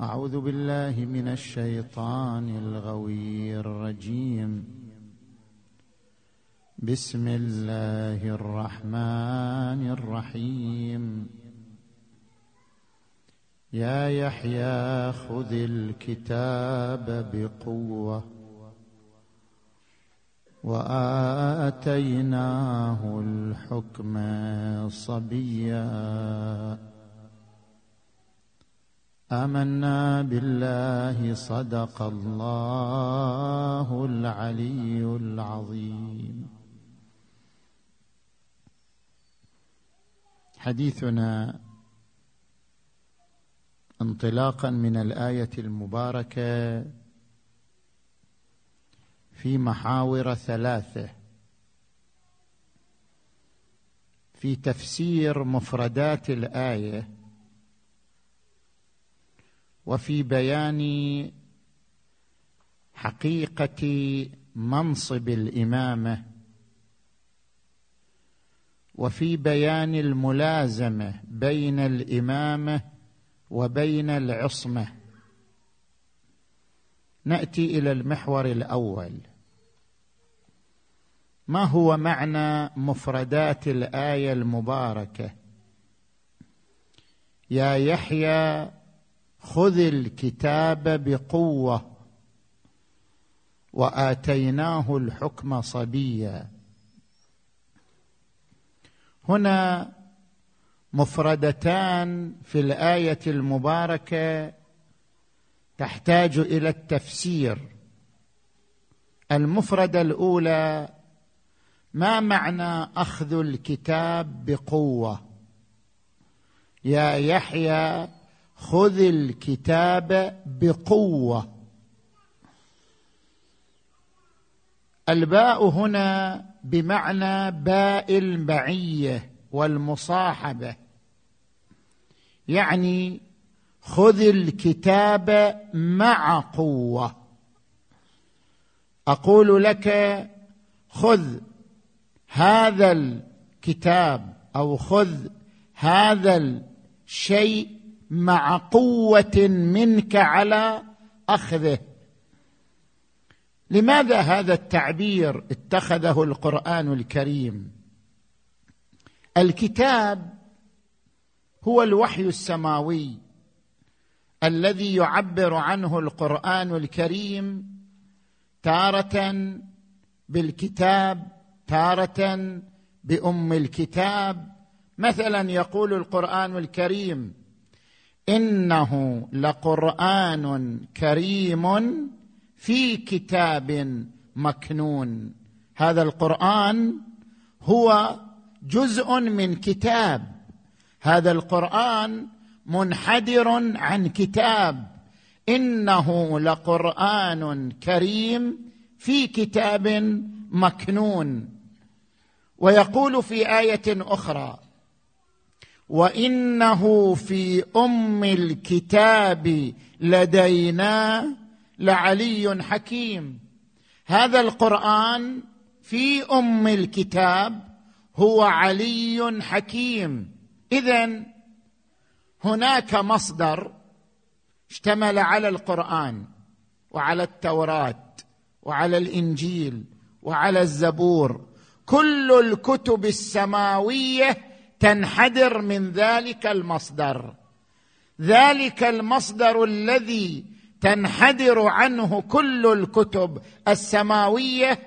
أعوذ بالله من الشيطان الغوي الرجيم. بسم الله الرحمن الرحيم. يا يحيى خذ الكتاب بقوة وآتيناه الحكم صبيا. آمنا بالله صدق الله العلي العظيم. حديثنا انطلاقا من الآية المباركة في محاور ثلاثة. في تفسير مفردات الآية وفي بيان حقيقة منصب الإمامة وفي بيان الملازمة بين الإمامة وبين العصمة. نأتي إلى المحور الأول. ما هو معنى مفردات الآية المباركة؟ يا يحيى خذ الكتاب بقوة وآتيناه الحكم صبيا. هنا مفردتان في الآية المباركة تحتاج إلى التفسير. المفردة الأولى ما معنى أخذ الكتاب بقوة؟ يا يحيى خذ الكتاب بقوة. الباء هنا بمعنى باء المعية والمصاحبة. يعني خذ الكتاب مع قوة. أقول لك خذ هذا الكتاب أو خذ هذا الشيء مع قوة منك على أخذه. لماذا هذا التعبير اتخذه القرآن الكريم؟ الكتاب هو الوحي السماوي الذي يعبر عنه القرآن الكريم تارة بالكتاب تارة بأم الكتاب. مثلا يقول القرآن الكريم إنه لقرآن كريم في كتاب مكنون. هذا القرآن هو جزء من كتاب. هذا القرآن منحدر عن كتاب. إنه لقرآن كريم في كتاب مكنون. ويقول في آية أخرى وانه في ام الكتاب لدينا لعلي حكيم. هذا القرآن في ام الكتاب هو علي حكيم. اذا هناك مصدر اشتمل على القرآن وعلى التوراة وعلى الإنجيل وعلى الزبور. كل الكتب السماوية تنحدر من ذلك المصدر. ذلك المصدر الذي تنحدر عنه كل الكتب السماوية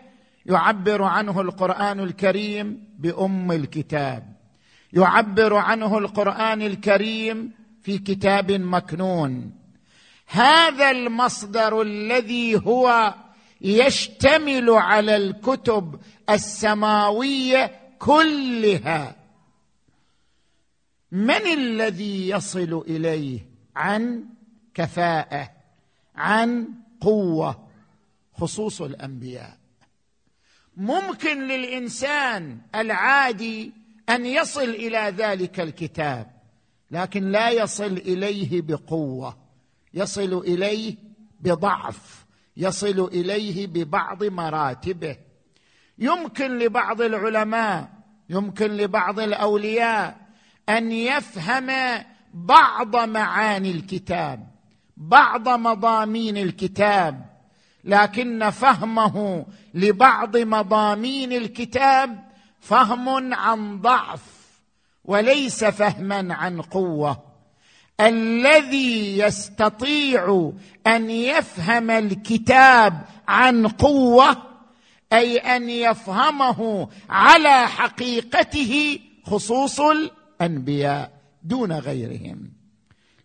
يعبر عنه القرآن الكريم بأم الكتاب. يعبر عنه القرآن الكريم في كتاب مكنون. هذا المصدر الذي هو يشتمل على الكتب السماوية كلها. من الذي يصل إليه عن كفاءة عن قوة؟ خصوص الأنبياء. ممكن للإنسان العادي أن يصل إلى ذلك الكتاب لكن لا يصل إليه بقوة يصل إليه بضعف يصل إليه ببعض مراتبه. يمكن لبعض العلماء يمكن لبعض الأولياء أن يفهم بعض معاني الكتاب بعض مضامين الكتاب لكن فهمه لبعض مضامين الكتاب فهم عن ضعف وليس فهما عن قوة. الذي يستطيع أن يفهم الكتاب عن قوة أي أن يفهمه على حقيقته خصوص الانبياء دون غيرهم.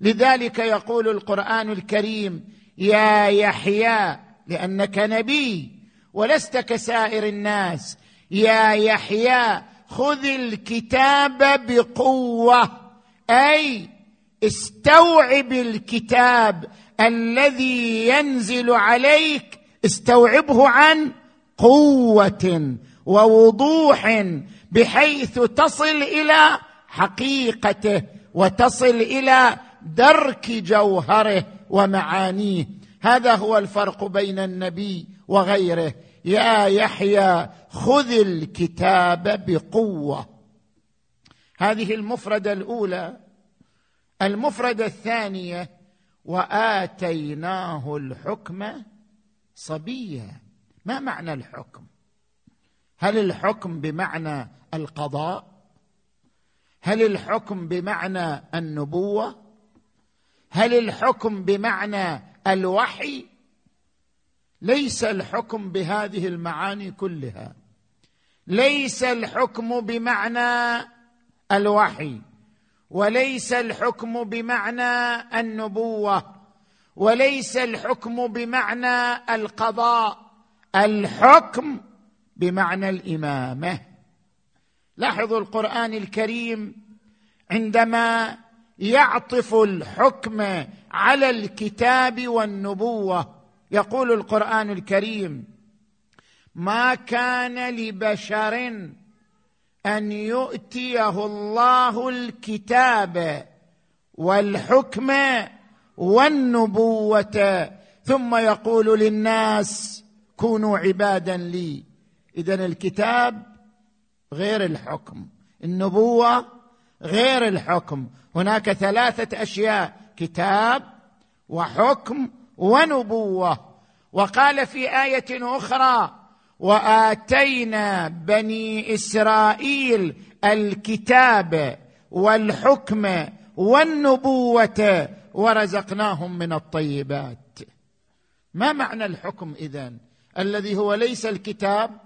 لذلك يقول القرآن الكريم يا يحيى لأنك نبي ولست كسائر الناس. يا يحيى خذ الكتاب بقوة أي استوعب الكتاب الذي ينزل عليك استوعبه عن قوة ووضوح بحيث تصل إلى حقيقته وتصل إلى درك جوهره ومعانيه. هذا هو الفرق بين النبي وغيره. يا يحيى خذ الكتاب بقوة. هذه المفردة الأولى. المفردة الثانية وآتيناه الحكم صبيا. ما معنى الحكم؟ هل الحكم بمعنى القضاء؟ هل الحكم بمعنى النبوة؟ هل الحكم بمعنى الوحي؟ ليس الحكم بهذه المعاني كلها. ليس الحكم بمعنى الوحي وليس الحكم بمعنى النبوة وليس الحكم بمعنى القضاء. الحكم بمعنى الإمامة. لاحظوا القرآن الكريم عندما يعطف الحكم على الكتاب والنبوة. يقول القرآن الكريم ما كان لبشر أن يؤتيه الله الكتاب والحكم والنبوة. ثم يقول للناس كونوا عبادا لي. اذا الكتاب غير الحكم. النبوة غير الحكم. هناك ثلاثة أشياء كتاب وحكم ونبوة. وقال في آية أخرى وآتينا بني إسرائيل الكتاب والحكم والنبوة ورزقناهم من الطيبات. ما معنى الحكم إذن؟ الذي هو ليس الكتاب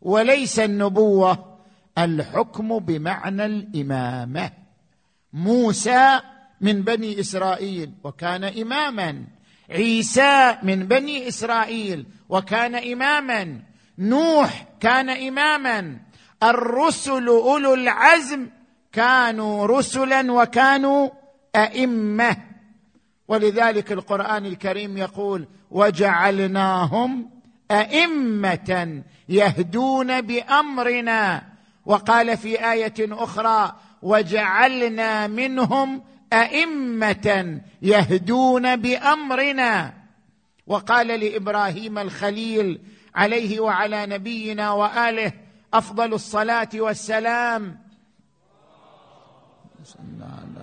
وليس النبوة الحكم بمعنى الإمامة. موسى من بني إسرائيل وكان إماما. عيسى من بني إسرائيل وكان إماما. نوح كان إماما. الرسل أولو العزم كانوا رسلا وكانوا أئمة. ولذلك القرآن الكريم يقول وجعلناهم أئمة يهدون بأمرنا. وقال في آية أخرى وجعلنا منهم أئمة يهدون بأمرنا. وقال لإبراهيم الخليل عليه وعلى نبينا وآله أفضل الصلاة والسلام. صلى على محمد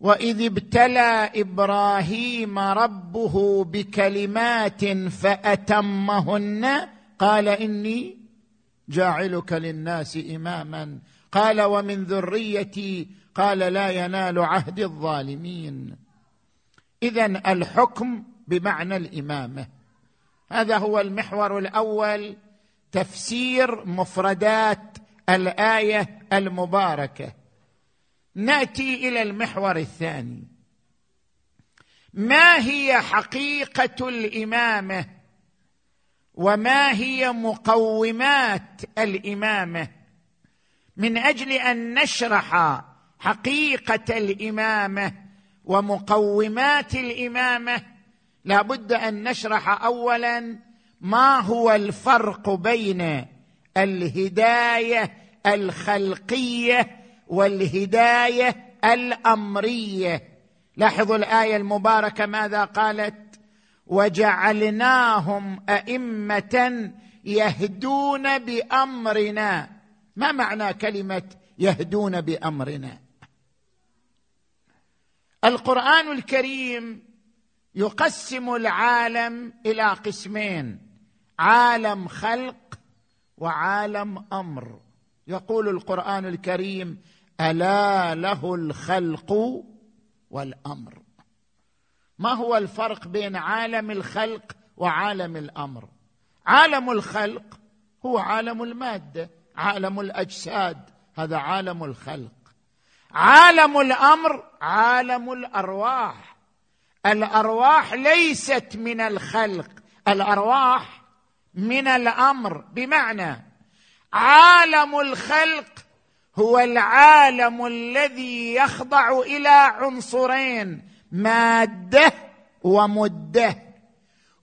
واذ ابتلى إبراهيم ربه بكلمات فاتمهن قال اني جاعلك للناس اماما. قال ومن ذريتي قال لا ينال عهد الظالمين. اذا الحكم بمعنى الامامه. هذا هو المحور الأول تفسير مفردات الآية المباركة. نأتي إلى المحور الثاني. ما هي حقيقة الإمامة؟ وما هي مقومات الإمامة؟ من أجل أن نشرح حقيقة الإمامة ومقومات الإمامة لا بد أن نشرح اولا ما هو الفرق بين الهداية الخلقية والهداية الأمرية. لاحظوا الآية المباركة ماذا قالت؟ وجعلناهم أئمة يهدون بأمرنا. ما معنى كلمة يهدون بأمرنا؟ القرآن الكريم يقسم العالم إلى قسمين عالم خلق وعالم أمر. يقول القرآن الكريم ألا له الخلق والأمر. ما هو الفرق بين عالم الخلق وعالم الأمر؟ عالم الخلق هو عالم المادة عالم الأجساد هذا عالم الخلق. عالم الأمر عالم الأرواح. الأرواح ليست من الخلق الأرواح من الأمر. بمعنى عالم الخلق هو العالم الذي يخضع إلى عنصرين مادة ومدة.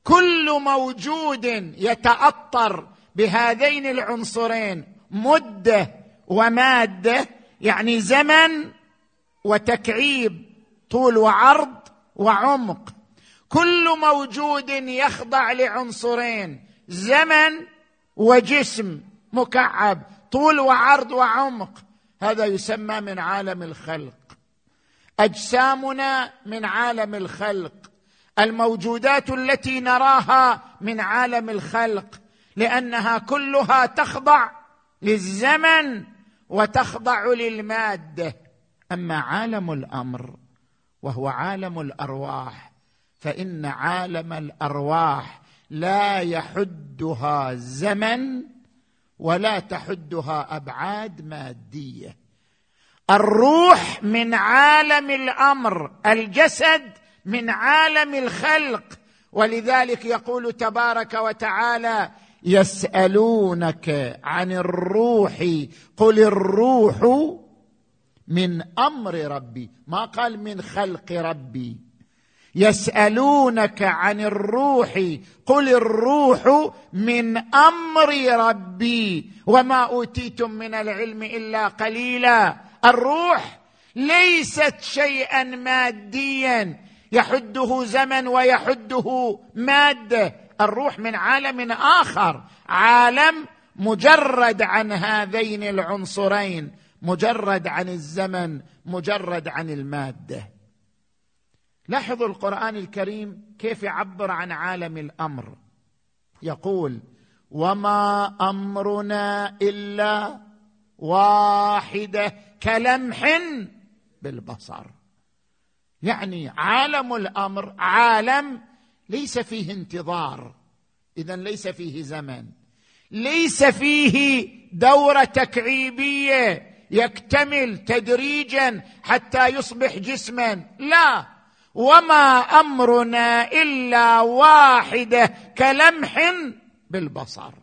كل موجود يتأطر بهذين العنصرين مدة ومادة يعني زمن وتكعيب طول وعرض وعمق. كل موجود يخضع لعنصرين زمن وجسم مكعب طول وعرض وعمق. هذا يسمى من عالم الخلق. أجسامنا من عالم الخلق. الموجودات التي نراها من عالم الخلق لأنها كلها تخضع للزمن وتخضع للمادة. أما عالم الأمر وهو عالم الأرواح فإن عالم الأرواح لا يحدها زمن ولا تحدها أبعاد مادية. الروح من عالم الأمر الجسد من عالم الخلق. ولذلك يقول تبارك وتعالى يسألونك عن الروح قل الروح من أمر ربي ما قال من خلق ربي. يسألونك عن الروح قل الروح من أمر ربي وما أوتيتم من العلم إلا قليلا. الروح ليست شيئا ماديا يحده زمن ويحده ماده الروح من عالم آخر عالم مجرد عن هذين العنصرين مجرد عن الزمن مجرد عن المادة. لاحظوا القرآن الكريم كيف يعبر عن عالم الأمر. يقول وما أمرنا إلا واحدة كلمح بالبصر. يعني عالم الأمر عالم ليس فيه انتظار. اذا ليس فيه زمن. ليس فيه دورة تكعيبية يكتمل تدريجا حتى يصبح جسما. لا. وما امرنا الا واحدة كلمح بالبصر.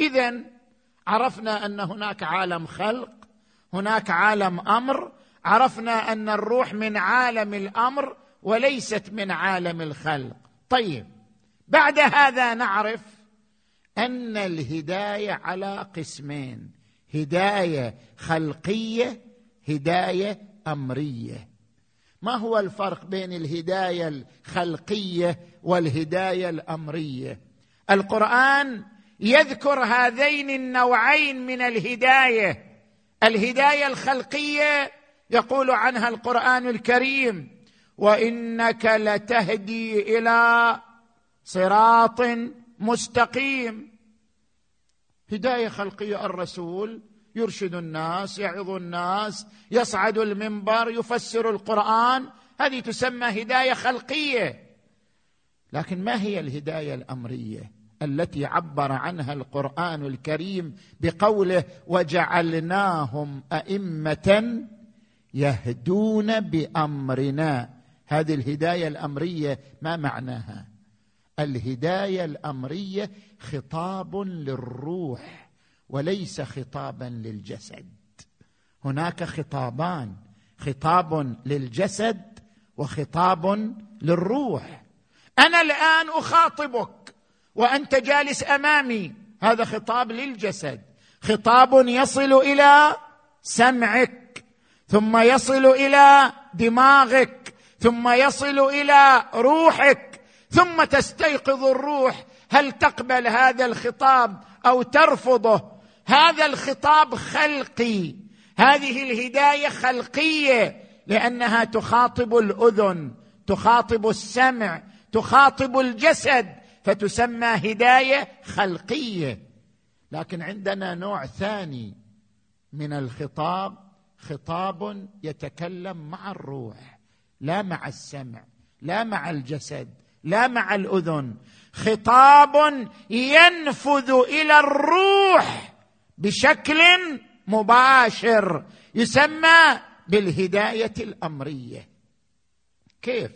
اذا عرفنا أن هناك عالم خلق هناك عالم أمر. عرفنا أن الروح من عالم الأمر وليست من عالم الخلق. طيب بعد هذا نعرف أن الهداية على قسمين هداية خلقية هداية أمرية. ما هو الفرق بين الهداية الخلقية والهداية الأمرية؟ القرآن يذكر هذين النوعين من الهداية. الهداية الخلقية يقول عنها القرآن الكريم وإنك لتهدي إلى صراط مستقيم. هداية خلقية الرسول يرشد الناس يعظ الناس يصعد المنبر يفسر القرآن. هذه تسمى هداية خلقية. لكن ما هي الهداية الأمرية التي عبر عنها القرآن الكريم بقوله وجعلناهم أئمة يهدون بأمرنا؟ هذه الهداية الأمرية ما معناها؟ الهداية الأمرية خطاب للروح. وليس خطابا للجسد. هناك خطابان خطاب للجسد وخطاب للروح. أنا الآن أخاطبك وأنت جالس أمامي. هذا خطاب للجسد. خطاب يصل إلى سمعك ثم يصل إلى دماغك ثم يصل إلى روحك ثم تستيقظ الروح. هل تقبل هذا الخطاب أو ترفضه؟ هذا الخطاب خلقي. هذه الهداية خلقية لأنها تخاطب الأذن تخاطب السمع تخاطب الجسد فتسمى هداية خلقية. لكن عندنا نوع ثاني من الخطاب خطاب يتكلم مع الروح لا مع السمع لا مع الجسد لا مع الأذن. خطاب ينفذ إلى الروح. بشكل مباشر يسمى بالهداية الأمرية. كيف؟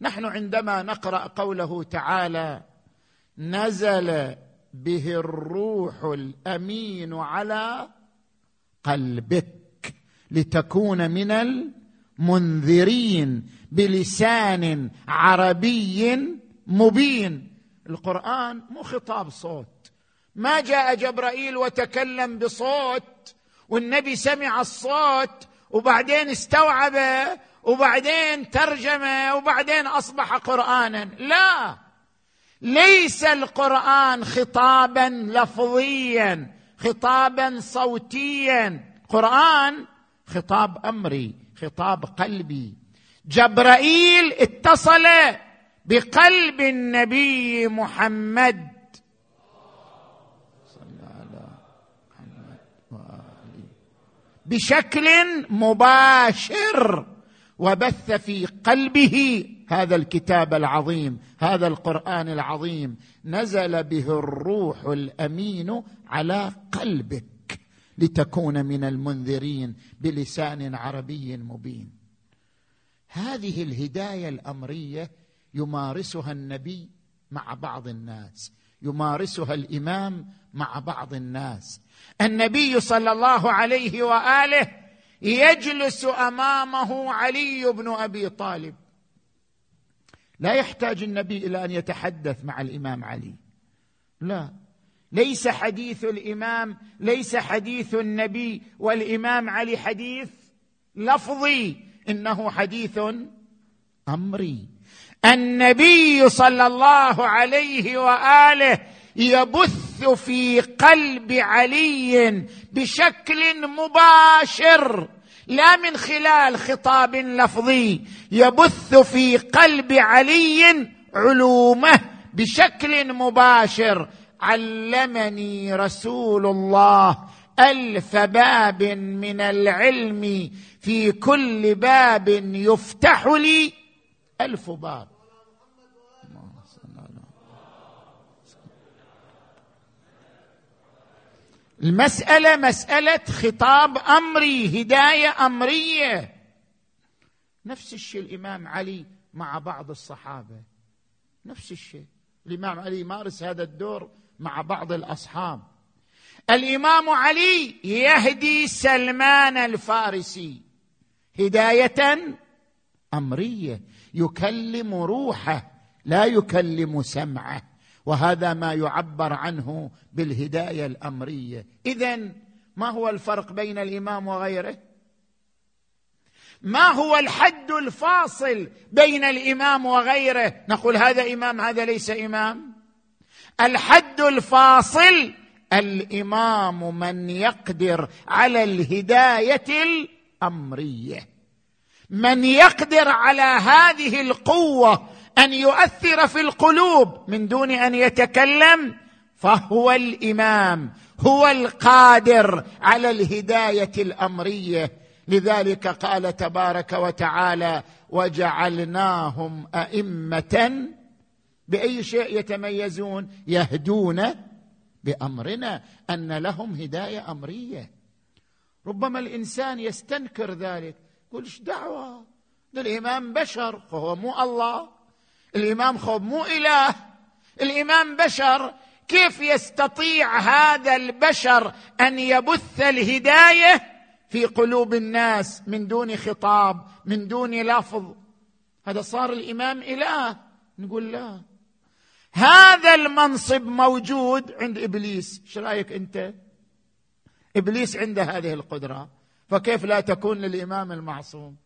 نحن عندما نقرأ قوله تعالى نزل به الروح الأمين على قلبك لتكون من المنذرين بلسان عربي مبين. القرآن مو خطاب صوت. ما جاء جبرائيل وتكلم بصوت والنبي سمع الصوت وبعدين استوعبه وبعدين ترجمة وبعدين أصبح قرانا. لا ليس القرآن خطابا لفظيا خطابا صوتيا. قرآن خطاب أمري خطاب قلبي. جبرائيل اتصل بقلب النبي محمد بشكل مباشر وبث في قلبه هذا الكتاب العظيم هذا القرآن العظيم. نزل به الروح الأمين على قلبك لتكون من المنذرين بلسان عربي مبين. هذه الهداية الأمرية يمارسها النبي مع بعض الناس يمارسها الإمام مع بعض الناس. النبي صلى الله عليه وآله يجلس أمامه علي بن أبي طالب. لا يحتاج النبي إلى أن يتحدث مع الإمام علي. لا. ليس حديث الإمام ليس حديث النبي والإمام علي حديث لفظي إنه حديث أمري. النبي صلى الله عليه وآله يبث في قلب علي بشكل مباشر لا من خلال خطاب لفظي. يبث في قلب علي علومه بشكل مباشر. علمني رسول الله ألف باب من العلم في كل باب يفتح لي ألف باب. المسألة مسألة خطاب أمري هداية أمرية. نفس الشيء الإمام علي مع بعض الصحابة. نفس الشيء. الإمام علي يمارس هذا الدور مع بعض الأصحاب. الإمام علي يهدي سلمان الفارسي. هداية أمرية. يكلم روحه لا يكلم سمعه. وهذا ما يعبر عنه بالهداية الأمرية. اذا ما هو الفرق بين الإمام وغيره؟ ما هو الحد الفاصل بين الإمام وغيره؟ نقول هذا إمام هذا ليس إمام. الحد الفاصل الإمام من يقدر على الهداية الأمرية. من يقدر على هذه القوة أن يؤثر في القلوب من دون أن يتكلم فهو الإمام هو القادر على الهداية الأمرية. لذلك قال تبارك وتعالى وجعلناهم أئمة بأي شيء يتميزون يهدون بأمرنا أن لهم هداية أمرية. ربما الإنسان يستنكر ذلك يقول إيش دعوة؟ الإمام بشر فهو مو الله. الإمام خوب مو إله. الإمام بشر كيف يستطيع هذا البشر أن يبث الهداية في قلوب الناس من دون خطاب من دون لفظ؟ هذا صار الإمام إله. نقول لا. هذا المنصب موجود عند إبليس. إيش رأيك أنت؟ إبليس عنده هذه القدرة. فكيف لا تكون للإمام المعصوم؟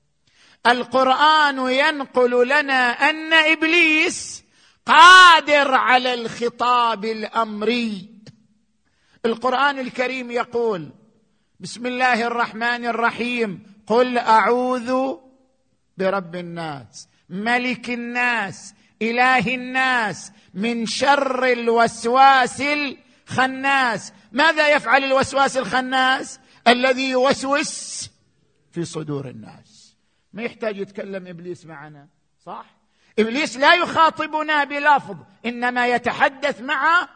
القرآن ينقل لنا أن إبليس قادر على الخطاب الأمري. القرآن الكريم يقول بسم الله الرحمن الرحيم. قل أعوذ برب الناس ملك الناس إله الناس من شر الوسواس الخناس. ماذا يفعل الوسواس الخناس؟ الذي يوسوس في صدور الناس. ما يحتاج يتكلم إبليس معنا صح؟ إبليس لا يخاطبنا بلفظ إنما يتحدث مع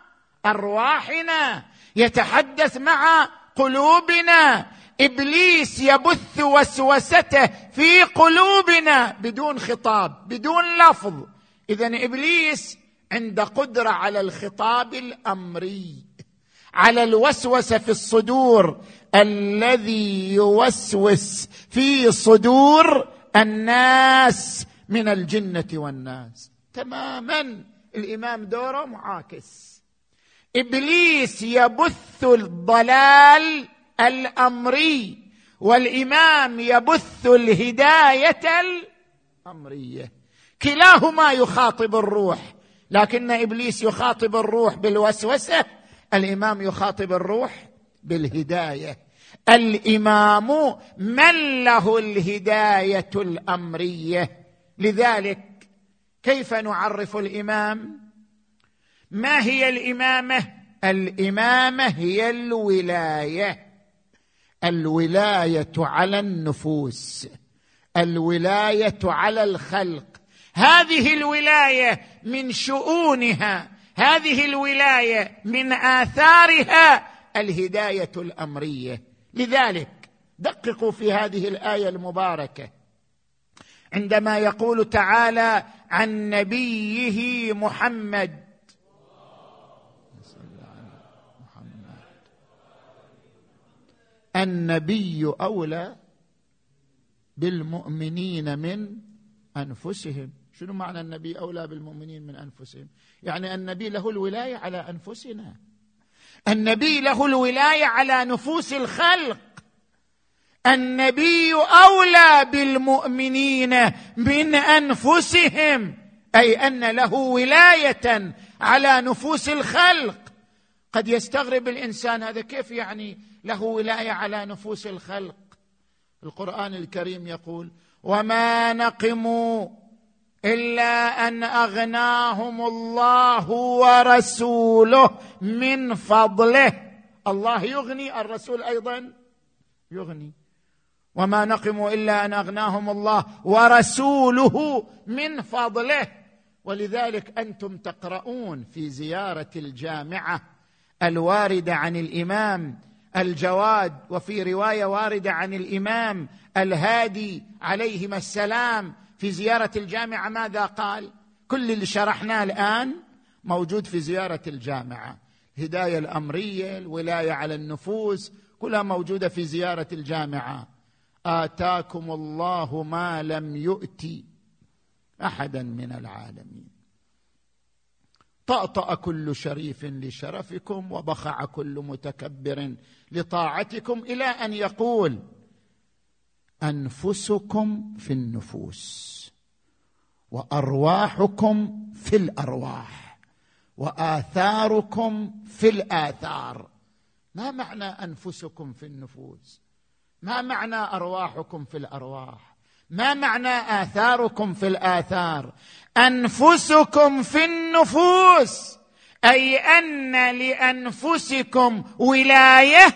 أرواحنا يتحدث مع قلوبنا. إبليس يبث وسوسته في قلوبنا بدون خطاب بدون لفظ. اذا إبليس عند قدرة على الخطاب الأمري. على الوسوسه في الصدور. الذي يوسوس في صدور الناس من الجنة والناس. تماما. الإمام دوره معاكس. إبليس يبث الضلال الأمري والإمام يبث الهداية الأمرية. كلاهما يخاطب الروح لكن إبليس يخاطب الروح بالوسوسة الإمام يخاطب الروح بالهداية. الإمام من له الهداية الأمرية؟ لذلك كيف نعرف الإمام؟ ما هي الإمامة؟ الإمامة هي الولاية. الولاية على النفوس. الولاية على الخلق. هذه الولاية من شؤونها. هذه الولاية من آثارها الهداية الأمرية. لذلك دققوا في هذه الآية المباركة. عندما يقول تعالى عن نبيه محمد. النبي أولى بالمؤمنين من أنفسهم. شنو معنى النبي أولى بالمؤمنين من أنفسهم؟ يعني النبي له الولاية على أنفسنا. النبي له الولاية على نفوس الخلق. النبي أولى بالمؤمنين من أنفسهم. أي أن له ولاية على نفوس الخلق. قد يستغرب الإنسان هذا كيف يعني له ولاية على نفوس الخلق؟ القرآن الكريم يقول وما نقموا إلا أن أغناهم الله ورسوله من فضله. الله يغني الرسول أيضا يغني. وما نقموا إلا أن أغناهم الله ورسوله من فضله. ولذلك أنتم تقرؤون في زيارة الجامعة الوارده عن الإمام الجواد وفي رواية واردة عن الإمام الهادي عليهما السلام في زيارة الجامعة ماذا قال؟ كل اللي شرحناه الآن موجود في زيارة الجامعة. الهداية الأمرية الولاية على النفوس كلها موجودة في زيارة الجامعة. آتاكم الله ما لم يؤت أحدا من العالمين. طأطأ كل شريف لشرفكم وبخع كل متكبر لطاعتكم إلى أن يقول أنفسكم في النفوس وأرواحكم في الأرواح وآثاركم في الآثار. ما معنى أنفسكم في النفوس؟ ما معنى أرواحكم في الأرواح؟ ما معنى آثاركم في الآثار؟ أنفسكم في النفوس أي أن لأنفسكم ولاية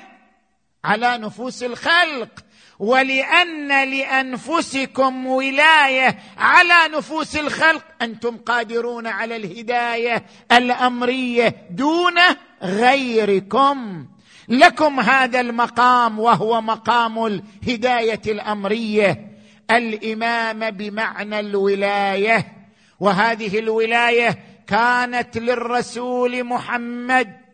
على نفوس الخلق. ولأن لأنفسكم ولاية على نفوس الخلق. أنتم قادرون على الهداية الأمرية دون غيركم. لكم هذا المقام وهو مقام الهداية الأمرية. الإمام بمعنى الولاية. وهذه الولاية كانت للرسول محمد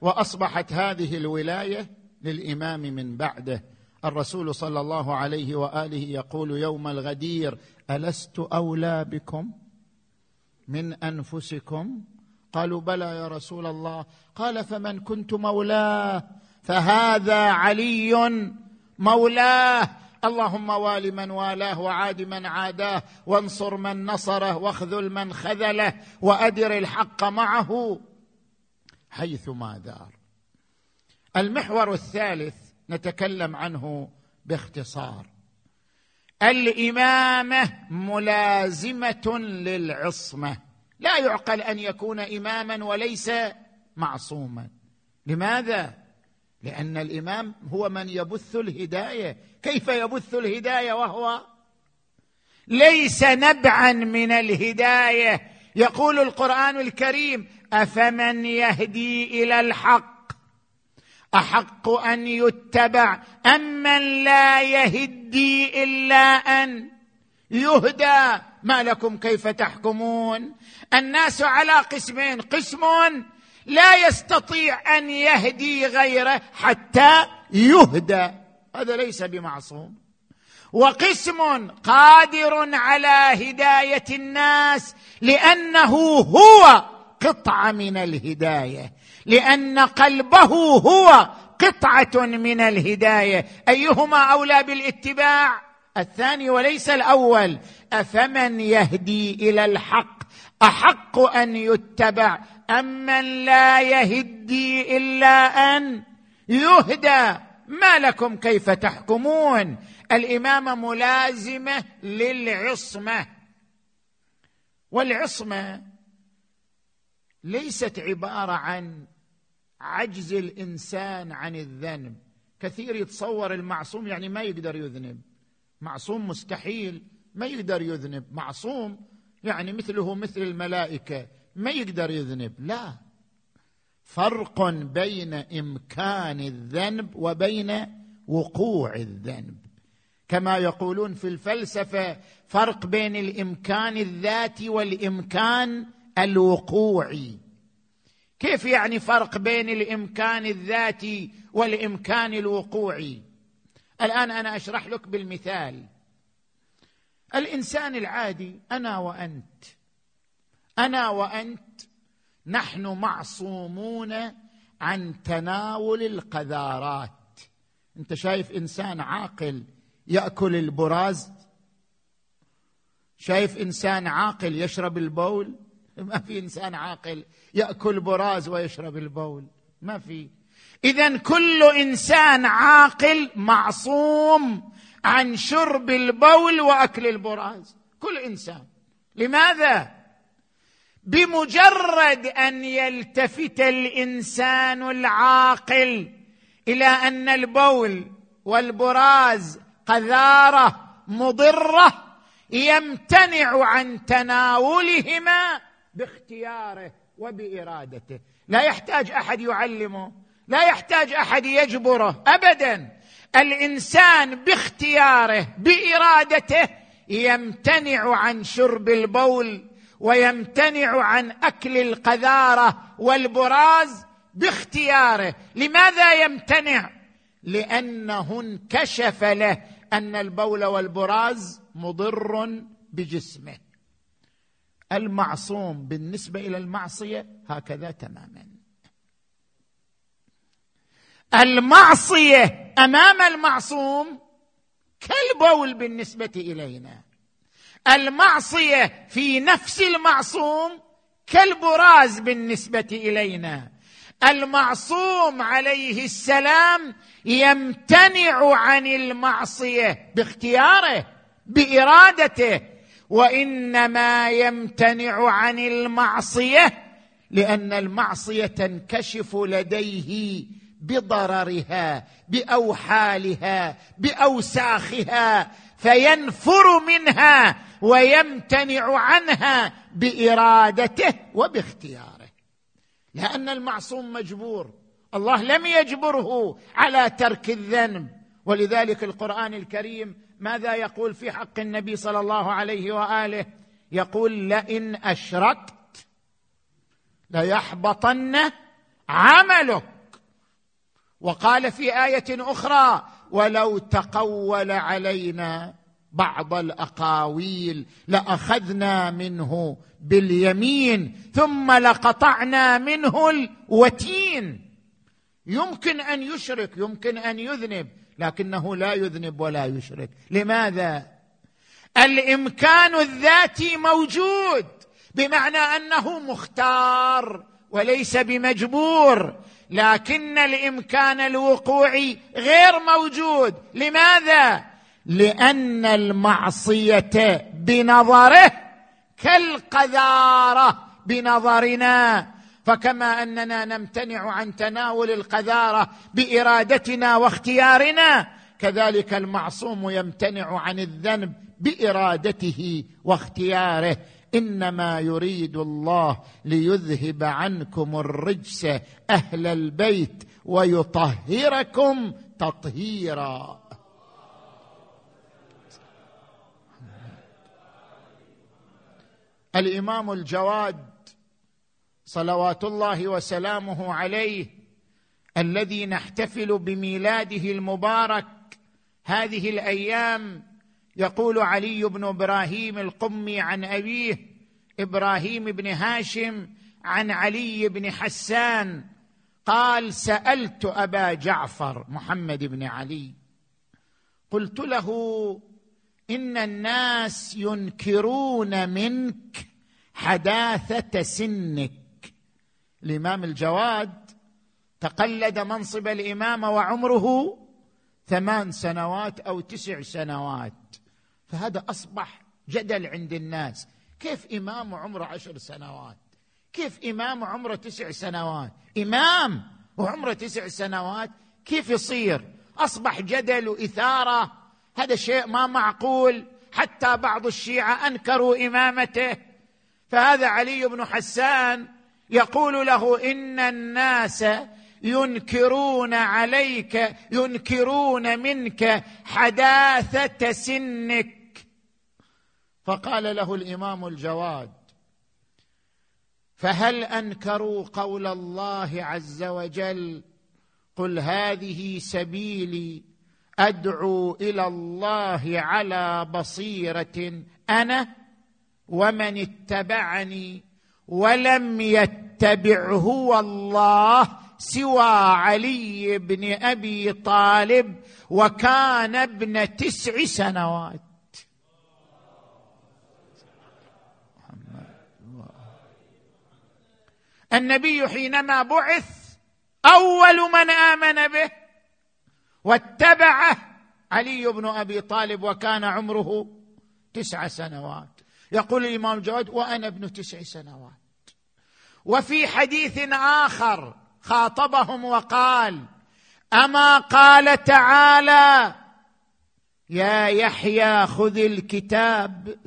وأصبحت هذه الولاية للإمام من بعده. الرسول صلى الله عليه وآله يقول يوم الغدير ألست أولى بكم من أنفسكم؟ قالوا بلى يا رسول الله. قال فمن كنت مولاه فهذا علي مولاه. اللهم وال من والاه وعاد من عاداه وانصر من نصره واخذل من خذله وأدر الحق معه. حيثما دار. المحور الثالث نتكلم عنه باختصار. الإمامة ملازمة للعصمة. لا يعقل أن يكون إماما وليس معصوما. لماذا؟ لأن الإمام هو من يبث الهداية. كيف يبث الهداية وهو؟ ليس نبعا من الهداية. يقول القرآن الكريم أفمن يهدي إلى الحق؟ أحق أن يتبع أم من لا يهدي إلا أن يهدى؟ ما لكم كيف تحكمون؟ الناس على قسمين قسم لا يستطيع أن يهدي غيره حتى يهدى. هذا ليس بمعصوم. وقسم قادر على هداية الناس لأنه هو قطعة من الهداية لأن قلبه هو قطعة من الهداية. أيهما أولى بالاتباع؟ الثاني وليس الأول. أفمن يهدي إلى الحق؟ أحق أن يتبع. ام من لا يهدي إلا أن يهدى. ما لكم كيف تحكمون؟ الامامه ملازمة للعصمة. والعصمة ليست عبارة عن عجز الإنسان عن الذنب. كثير يتصور المعصوم يعني ما يقدر يذنب. معصوم مستحيل ما يقدر يذنب. معصوم يعني مثله مثل الملائكة ما يقدر يذنب. لا. فرق بين إمكان الذنب وبين وقوع الذنب. كما يقولون في الفلسفة فرق بين الإمكان الذاتي والإمكان الوقوعي كيف يعني فرق بين الإمكان الذاتي والإمكان الوقوعي الآن أنا أشرح لك بالمثال. الإنسان العادي أنا وأنت أنا وأنت نحن معصومون عن تناول القذارات. أنت شايف إنسان عاقل يأكل البراز؟ شايف إنسان عاقل يشرب البول؟ ما في إنسان عاقل يأكل براز ويشرب البول. ما في. اذا كل إنسان عاقل معصوم عن شرب البول وأكل البراز. كل إنسان. لماذا؟ بمجرد أن يلتفت الإنسان العاقل إلى أن البول والبراز قذارة مضرة يمتنع عن تناولهما باختياره وبإرادته. لا يحتاج أحد يعلمه لا يحتاج أحد يجبره ابدا. الإنسان باختياره بإرادته يمتنع عن شرب البول ويمتنع عن أكل القذارة والبراز باختياره. لماذا يمتنع؟ لأنه انكشف له أن البول والبراز مضر بجسمه. المعصوم بالنسبة إلى المعصية هكذا تماما. المعصية أمام المعصوم كالبول بالنسبة إلينا. المعصية في نفس المعصوم كالبراز بالنسبة إلينا. المعصوم عليه السلام يمتنع عن المعصية باختياره بإرادته وإنما يمتنع عن المعصية لأن المعصية تنكشف لديه بضررها بأوحالها بأوساخها فينفر منها ويمتنع عنها بإرادته وباختياره. لأن المعصوم مجبور الله لم يجبره على ترك الذنب. ولذلك القرآن الكريم ماذا يقول في حق النبي صلى الله عليه وآله؟ يقول لئن أشركت ليحبطن عملك. وقال في آية أخرى ولو تقول علينا بعض الأقاويل لأخذنا منه باليمين ثم لقطعنا منه الوتين. يمكن أن يشرك يمكن أن يذنب لكنه لا يذنب ولا يشرك. لماذا؟ الإمكان الذاتي موجود بمعنى أنه مختار وليس بمجبور لكن الإمكان الوقوعي غير موجود. لماذا؟ لأن المعصية بنظره كالقذارة بنظرنا. فكما أننا نمتنع عن تناول القذارة بإرادتنا واختيارنا كذلك المعصوم يمتنع عن الذنب بإرادته واختياره. إنما يريد الله ليذهب عنكم الرجس أهل البيت ويطهركم تطهيرا. الإمام الجواد صلوات الله وسلامه عليه الذي نحتفل بميلاده المبارك. هذه الأيام يقول علي بن إبراهيم القمي عن أبيه إبراهيم بن هاشم عن علي بن حسان قال سألت أبا جعفر محمد بن علي قلت له إن الناس ينكرون منك حداثة سنك. الإمام الجواد تقلد منصب الامامه وعمره ثمان سنوات أو تسع سنوات. فهذا أصبح جدل عند الناس. كيف إمام عمره عشر سنوات؟ كيف إمام عمره تسع سنوات؟ إمام وعمره تسع سنوات كيف يصير؟ أصبح جدل واثاره هذا شيء ما معقول. حتى بعض الشيعة أنكروا إمامته. فهذا علي بن حسان يقول له إن الناس ينكرون عليك ينكرون منك حداثة سنك. فقال له الإمام الجواد فهل أنكروا قول الله عز وجل؟ قل هذه سبيلي أدعو إلى الله على بصيرة أنا ومن اتبعني. ولم يتبعه والله سوى علي بن أبي طالب وكان ابن تسع سنوات. النبي حينما بعث أول من آمن به واتبعه علي بن أبي طالب وكان عمره تسع سنوات. يقول الإمام جواد وأنا ابن تسع سنوات. وفي حديث آخر خاطبهم وقال أما قال تعالى يا يحيى خذ الكتاب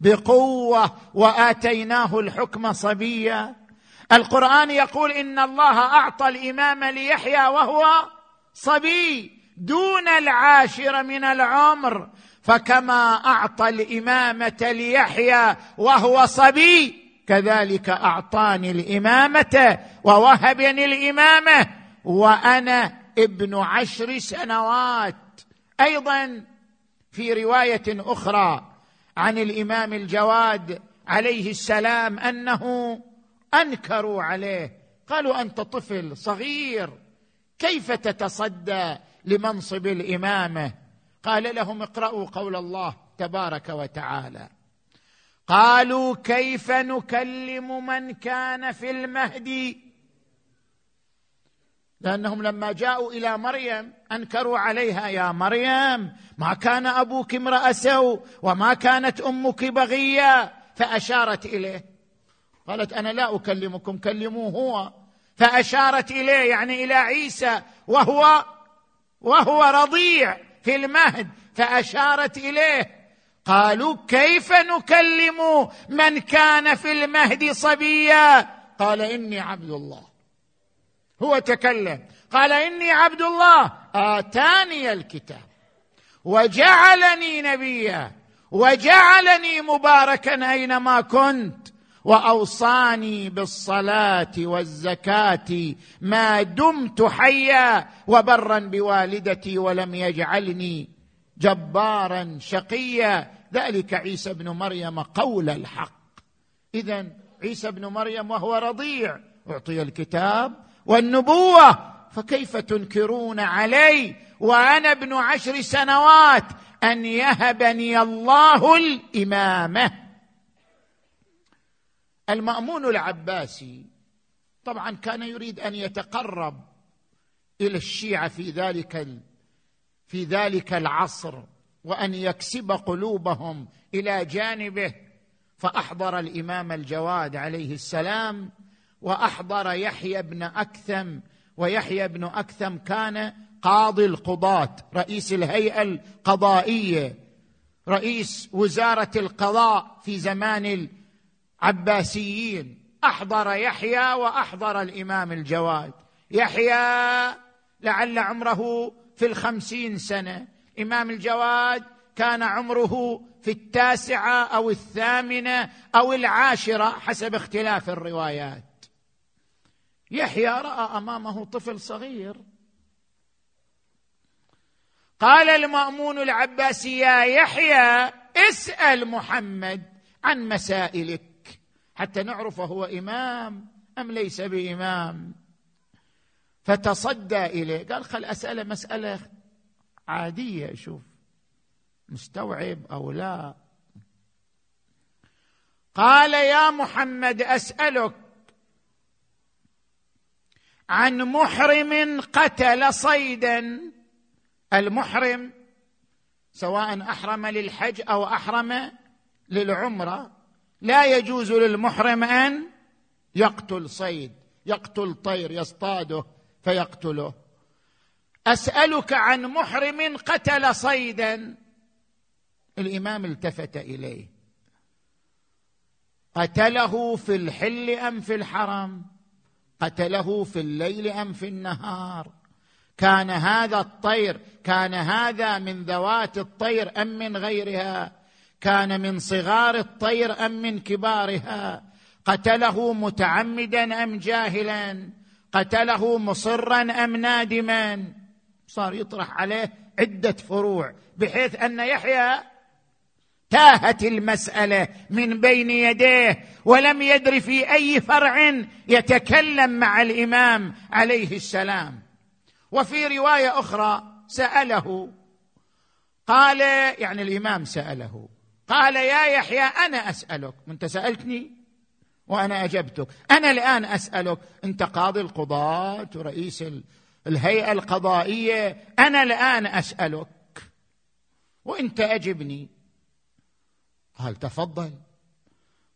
بقوة وآتيناه الحكم صبيا. القرآن يقول إن الله أعطى الإمام ليحيى وهو صبي دون العاشر من العمر. فكما أعطى الإمامة ليحيى وهو صبي كذلك أعطاني الإمامة ووهبني الإمامة وأنا ابن عشر سنوات. أيضا في رواية أخرى عن الإمام الجواد عليه السلام أنه أنكروا عليه قالوا أنت طفل صغير كيف تتصدى لمنصب الإمامة؟ قال لهم اقرأوا قول الله تبارك وتعالى. قالوا كيف نكلم من كان في المهدي لأنهم لما جاءوا إلى مريم أنكروا عليها يا مريم ما كان أبوك امرأ سوء وما كانت أمك بغية. فأشارت إليه. قالت أنا لا أكلمكم كلموه هو. فأشارت إليه يعني إلى عيسى وهو وهو رضيع. في المهد فأشارت إليه. قالوا كيف نكلم من كان في المهد صبيا؟ قال إني عبد الله. هو تكلم. قال إني عبد الله. آتاني الكتاب. وجعلني نبيا. وجعلني مباركا أينما كنت. وأوصاني بالصلاة والزكاة ما دمت حيا وبرا بوالدتي ولم يجعلني جبارا شقيا. ذلك عيسى ابن مريم قول الحق. اذا عيسى ابن مريم وهو رضيع. أعطي الكتاب والنبوة. فكيف تنكرون علي وأنا ابن عشر سنوات أن يهبني الله الإمامة؟ المأمون العباسي طبعا كان يريد أن يتقرب إلى الشيعة في ذلك في ذلك العصر وأن يكسب قلوبهم إلى جانبه. فأحضر الإمام الجواد عليه السلام وأحضر يحيى بن أكثم ويحيى بن أكثم كان قاضي القضاة رئيس الهيئة القضائية رئيس وزارة القضاء في زمان العباسيين أحضر يحيى وأحضر الإمام الجواد. يحيى لعل عمره في الخمسين سنة. إمام الجواد كان عمره في التاسعة أو الثامنة أو العاشرة حسب اختلاف الروايات. يحيى رأى أمامه طفل صغير. قال المأمون العباسي يا يحيى اسأل محمد عن مسائلك حتى نعرف هو إمام أم ليس بإمام. فتصدى إليه. قال خل أسأله مسألة عادية شوف مستوعب أو لا. قال يا محمد أسألك عن محرم قتل صيدا. المحرم سواء أحرم للحج أو أحرم للعمرة. لا يجوز للمحرم أن يقتل صيد يقتل طير يصطاده فيقتله. أسألك عن محرم قتل صيدا. الإمام التفت إليه. قتله في الحل أم في الحرم قتله في الليل أم في النهار؟ كان هذا الطير كان هذا من ذوات الطير أم من غيرها؟ كان من صغار الطير أم من كبارها؟ قتله متعمدا أم جاهلا؟ قتله مصرا أم نادما؟ صار يطرح عليه عدة فروع بحيث أن يحيى تاهت المسألة من بين يديه ولم يدر في أي فرع يتكلم مع الإمام عليه السلام. وفي رواية أخرى سأله قال يعني الإمام سأله قال يا يحيى أنا أسألك. انت سألتني وأنا أجبتك. أنا الآن أسألك أنت قاضي القضاة ورئيس الهيئة القضائية أنا الآن أسألك. وأنت أجبني. قال تفضل.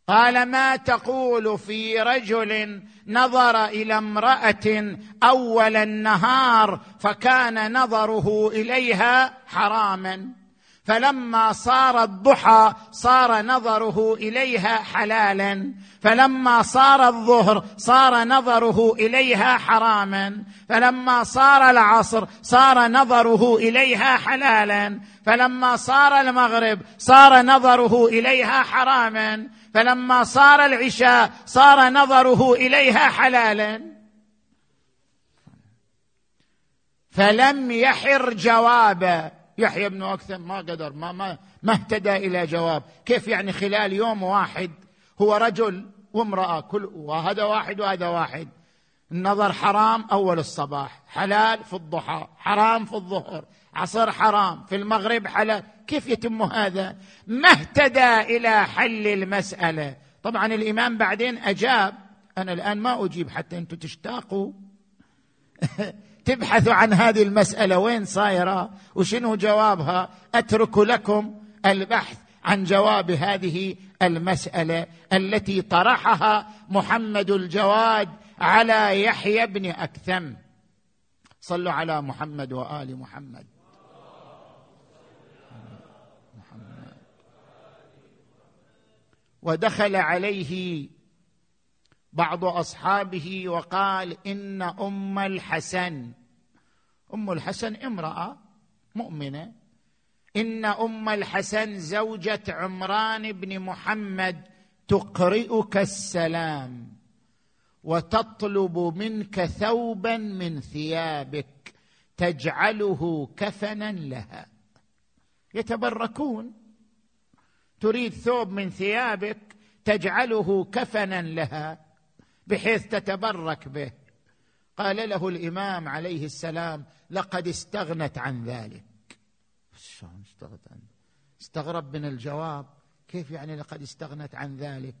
قال ما تقول في رجل نظر إلى امرأة أول النهار فكان نظره إليها حراما؟ فلما صار الضحى صار نظره إليها حلالا. فلما صار الظهر صار نظره إليها حراما. فلما صار العصر صار نظره إليها حلالا. فلما صار المغرب صار نظره إليها حراما. فلما صار العشاء صار نظره إليها حلالا. فلم يحر جوابا. يحيى بن أكثم ما قدر ما ما ما اهتدى إلى جواب. كيف يعني خلال يوم واحد هو رجل وامرأة كل وهذا واحد وهذا واحد. النظر حرام أول الصباح حلال في الضحى حرام في الظهر عصر حرام في المغرب حلال. كيف يتم هذا؟ ما اهتدى إلى حل المسألة. طبعا الإمام بعدين أجاب أنا الآن ما أجيب حتى أنتم تشتاقوا. تبحثوا عن هذه المسألة. وين صايرة؟ وشنو جوابها؟ أترك لكم البحث عن جواب هذه المسألة التي طرحها محمد الجواد على يحيى بن أكثم. صلوا على محمد وآل محمد. ودخل عليه بعض أصحابه وقال إن أم الحسن أم الحسن امرأة مؤمنة. إن أم الحسن زوجة عمران بن محمد تقرئك السلام وتطلب منك ثوبا من ثيابك تجعله كفنا لها. يتبركون. تريد ثوب من ثيابك تجعله كفنا لها. بحيث تتبرك به. قال له الإمام عليه السلام لقد استغنت عن ذلك. شلون استغنت عن استغرب من الجواب كيف يعني لقد استغنت عن ذلك؟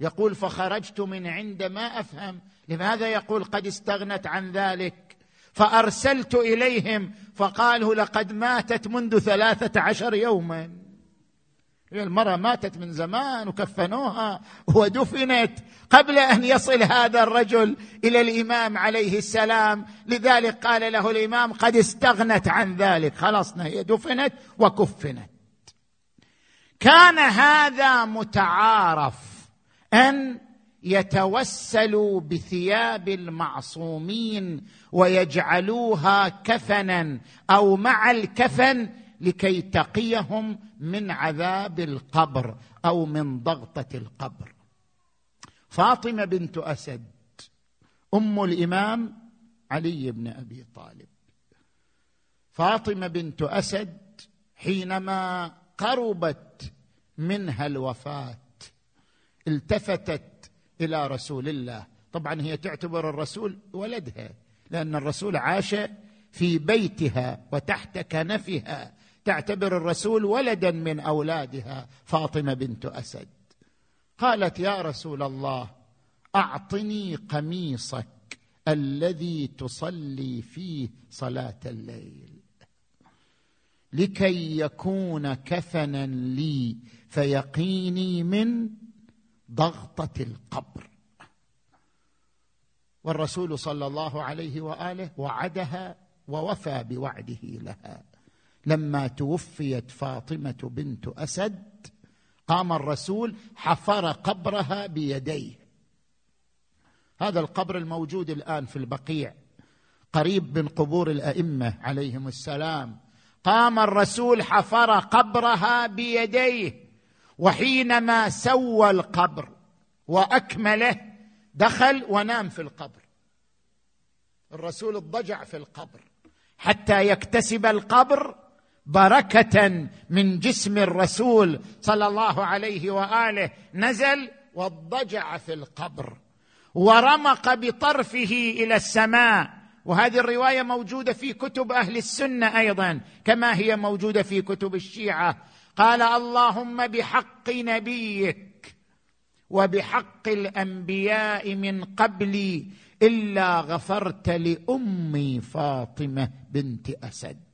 يقول فخرجت من عند ما أفهم. لماذا يقول قد استغنت عن ذلك؟ فأرسلت إليهم فقالوا لقد ماتت منذ ثلاثة عشر يوما. المرأة ماتت من زمان وكفنوها ودفنت قبل أن يصل هذا الرجل إلى الإمام عليه السلام. لذلك قال له الإمام قد استغنت عن ذلك. خلصنا هي دفنت وكفنت. كان هذا متعارف أن يتوسلوا بثياب المعصومين ويجعلوها كفنا أو مع الكفن لكي تقيهم من عذاب القبر أو من ضغطة القبر. فاطمة بنت أسد أم الإمام علي بن أبي طالب. فاطمة بنت أسد حينما قربت منها الوفاة التفتت إلى رسول الله. طبعا هي تعتبر الرسول ولدها لأن الرسول عاش في بيتها وتحت كنفها. تعتبر الرسول ولدا من أولادها فاطمة بنت أسد. قالت يا رسول الله أعطني قميصك الذي تصلي فيه صلاة الليل. لكي يكون كفنا لي فيقيني من ضغطة القبر. والرسول صلى الله عليه وآله وعدها ووفى بوعده لها. لما توفيت فاطمة بنت أسد قام الرسول حفر قبرها بيديه. هذا القبر الموجود الآن في البقيع قريب من قبور الأئمة عليهم السلام. قام الرسول حفر قبرها بيديه وحينما سوى القبر وأكمله دخل ونام في القبر. الرسول اضطجع في القبر حتى يكتسب القبر بركة من جسم الرسول صلى الله عليه وآله نزل واضطجع في القبر ورمق بطرفه إلى السماء. وهذه الرواية موجودة في كتب أهل السنة أيضا كما هي موجودة في كتب الشيعة. قال اللهم بحق نبيك وبحق الأنبياء من قبلي إلا غفرت لأمي فاطمة بنت أسد.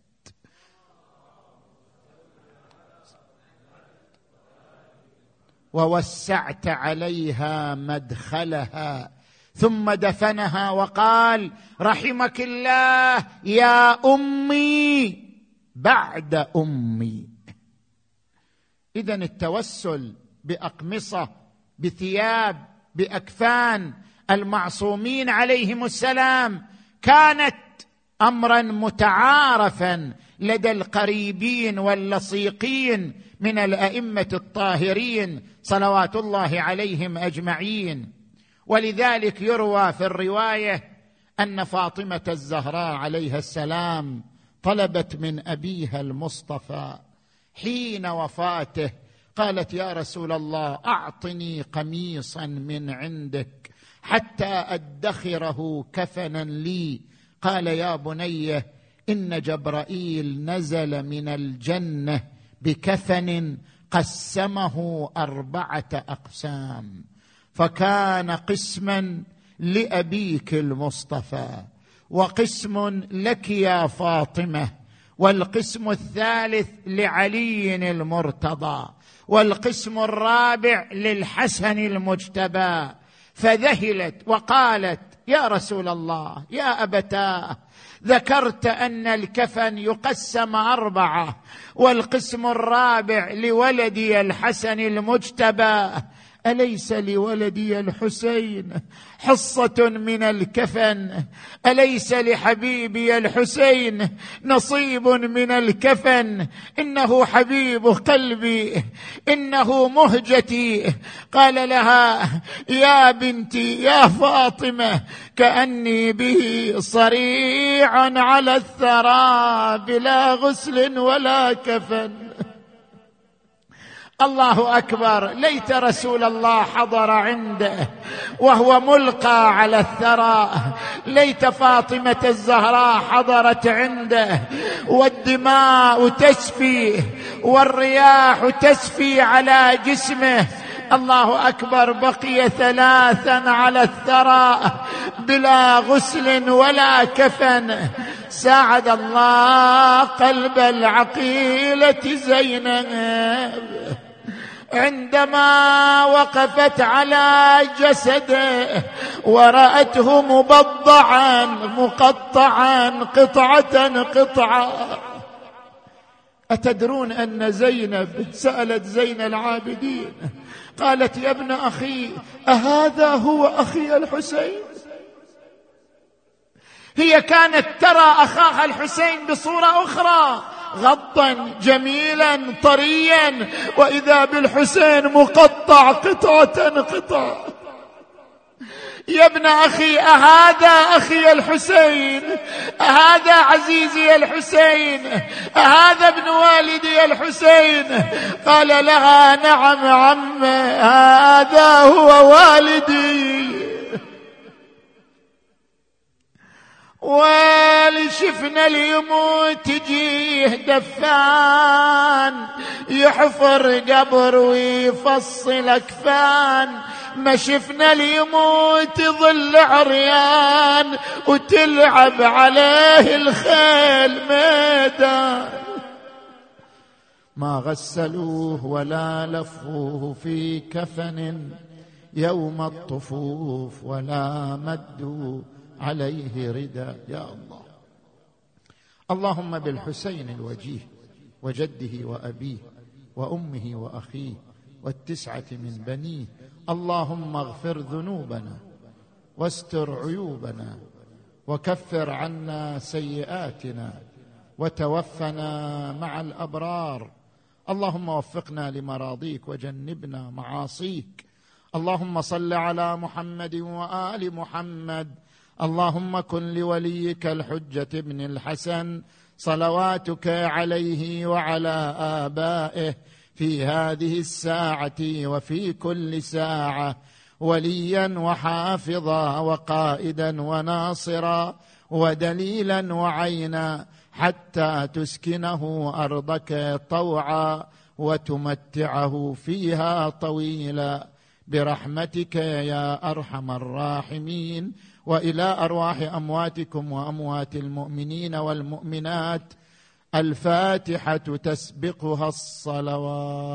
ووسعت عليها مدخلها ثم دفنها وقال رحمك الله يا أمي بعد أمي. اذا التوسل بأقمصة بثياب بأكفان المعصومين عليهم السلام كانت امرا متعارفا لدى القريبين واللصيقين من الأئمة الطاهرين صلوات الله عليهم أجمعين. ولذلك يروى في الرواية أن فاطمة الزهراء عليها السلام طلبت من أبيها المصطفى حين وفاته قالت يا رسول الله أعطني قميصا من عندك حتى أدخره كفنا لي. قال يا بني إن جبرائيل نزل من الجنة بكفن قسمه أربعة أقسام فكان قسما لأبيك المصطفى وقسم لك يا فاطمة والقسم الثالث لعلي المرتضى والقسم الرابع للحسن المجتبى فذهلت وقالت يا رسول الله يا أبتاه ذكرت أن الكفن يقسم أربعة والقسم الرابع لولدي الحسن المجتبى. أليس لولدي الحسين حصة من الكفن؟ أليس لحبيبي الحسين نصيب من الكفن؟ إنه حبيب قلبي إنه مهجتي. قال لها يا بنتي يا فاطمة كأني به صريعا على الثرى بلا غسل ولا كفن. الله أكبر ليت رسول الله حضر عنده وهو ملقى على الثرى. ليت فاطمة الزهراء حضرت عنده والدماء تسفي والرياح تسفي على جسمه. الله أكبر بقي ثلاثا على الثرى بلا غسل ولا كفن. ساعد الله قلب العقيلة زينب. عندما وقفت على جسده ورأته مبضعا مقطعا قطعة قطعة. أتدرون أن زينب سألت زين العابدين قالت يا ابن أخي أهذا هو أخي الحسين؟ هي كانت ترى أخاها الحسين بصورة أخرى. غطا جميلا طريا وإذا بالحسين مقطع قطعة قطعه يا ابن أخي أهذا أخي الحسين؟ أهذا عزيزي الحسين؟ أهذا ابن والدي الحسين؟ قال لها نعم عم هذا هو والدي. والشفنا اليموت تجيه دفان يحفر قبر ويفصل أكفان. ما شفنا اليموت ظل عريان وتلعب عليه الخيل ميدان. ما غسلوه ولا لفوه في كفن يوم الطفوف ولا مدوا. عليه رداء يا الله. اللهم بالحسين الوجيه وجده وأبيه وأمه وأخيه والتسعة من بنيه اللهم اغفر ذنوبنا واستر عيوبنا وكفر عنا سيئاتنا وتوفنا مع الأبرار. اللهم وفقنا لمراضيك وجنبنا معاصيك. اللهم صل على محمد وآل محمد اللهم كن لوليك الحجة بن الحسن صلواتك عليه وعلى آبائه في هذه الساعة وفي كل ساعة وليا وحافظا وقائدا وناصرا ودليلا وعينا حتى تسكنه أرضك طوعا وتمتعه فيها طويلا. برحمتك يا أرحم الراحمين. وإلى أرواح أمواتكم وأموات المؤمنين والمؤمنات الفاتحة تسبقها الصلوات.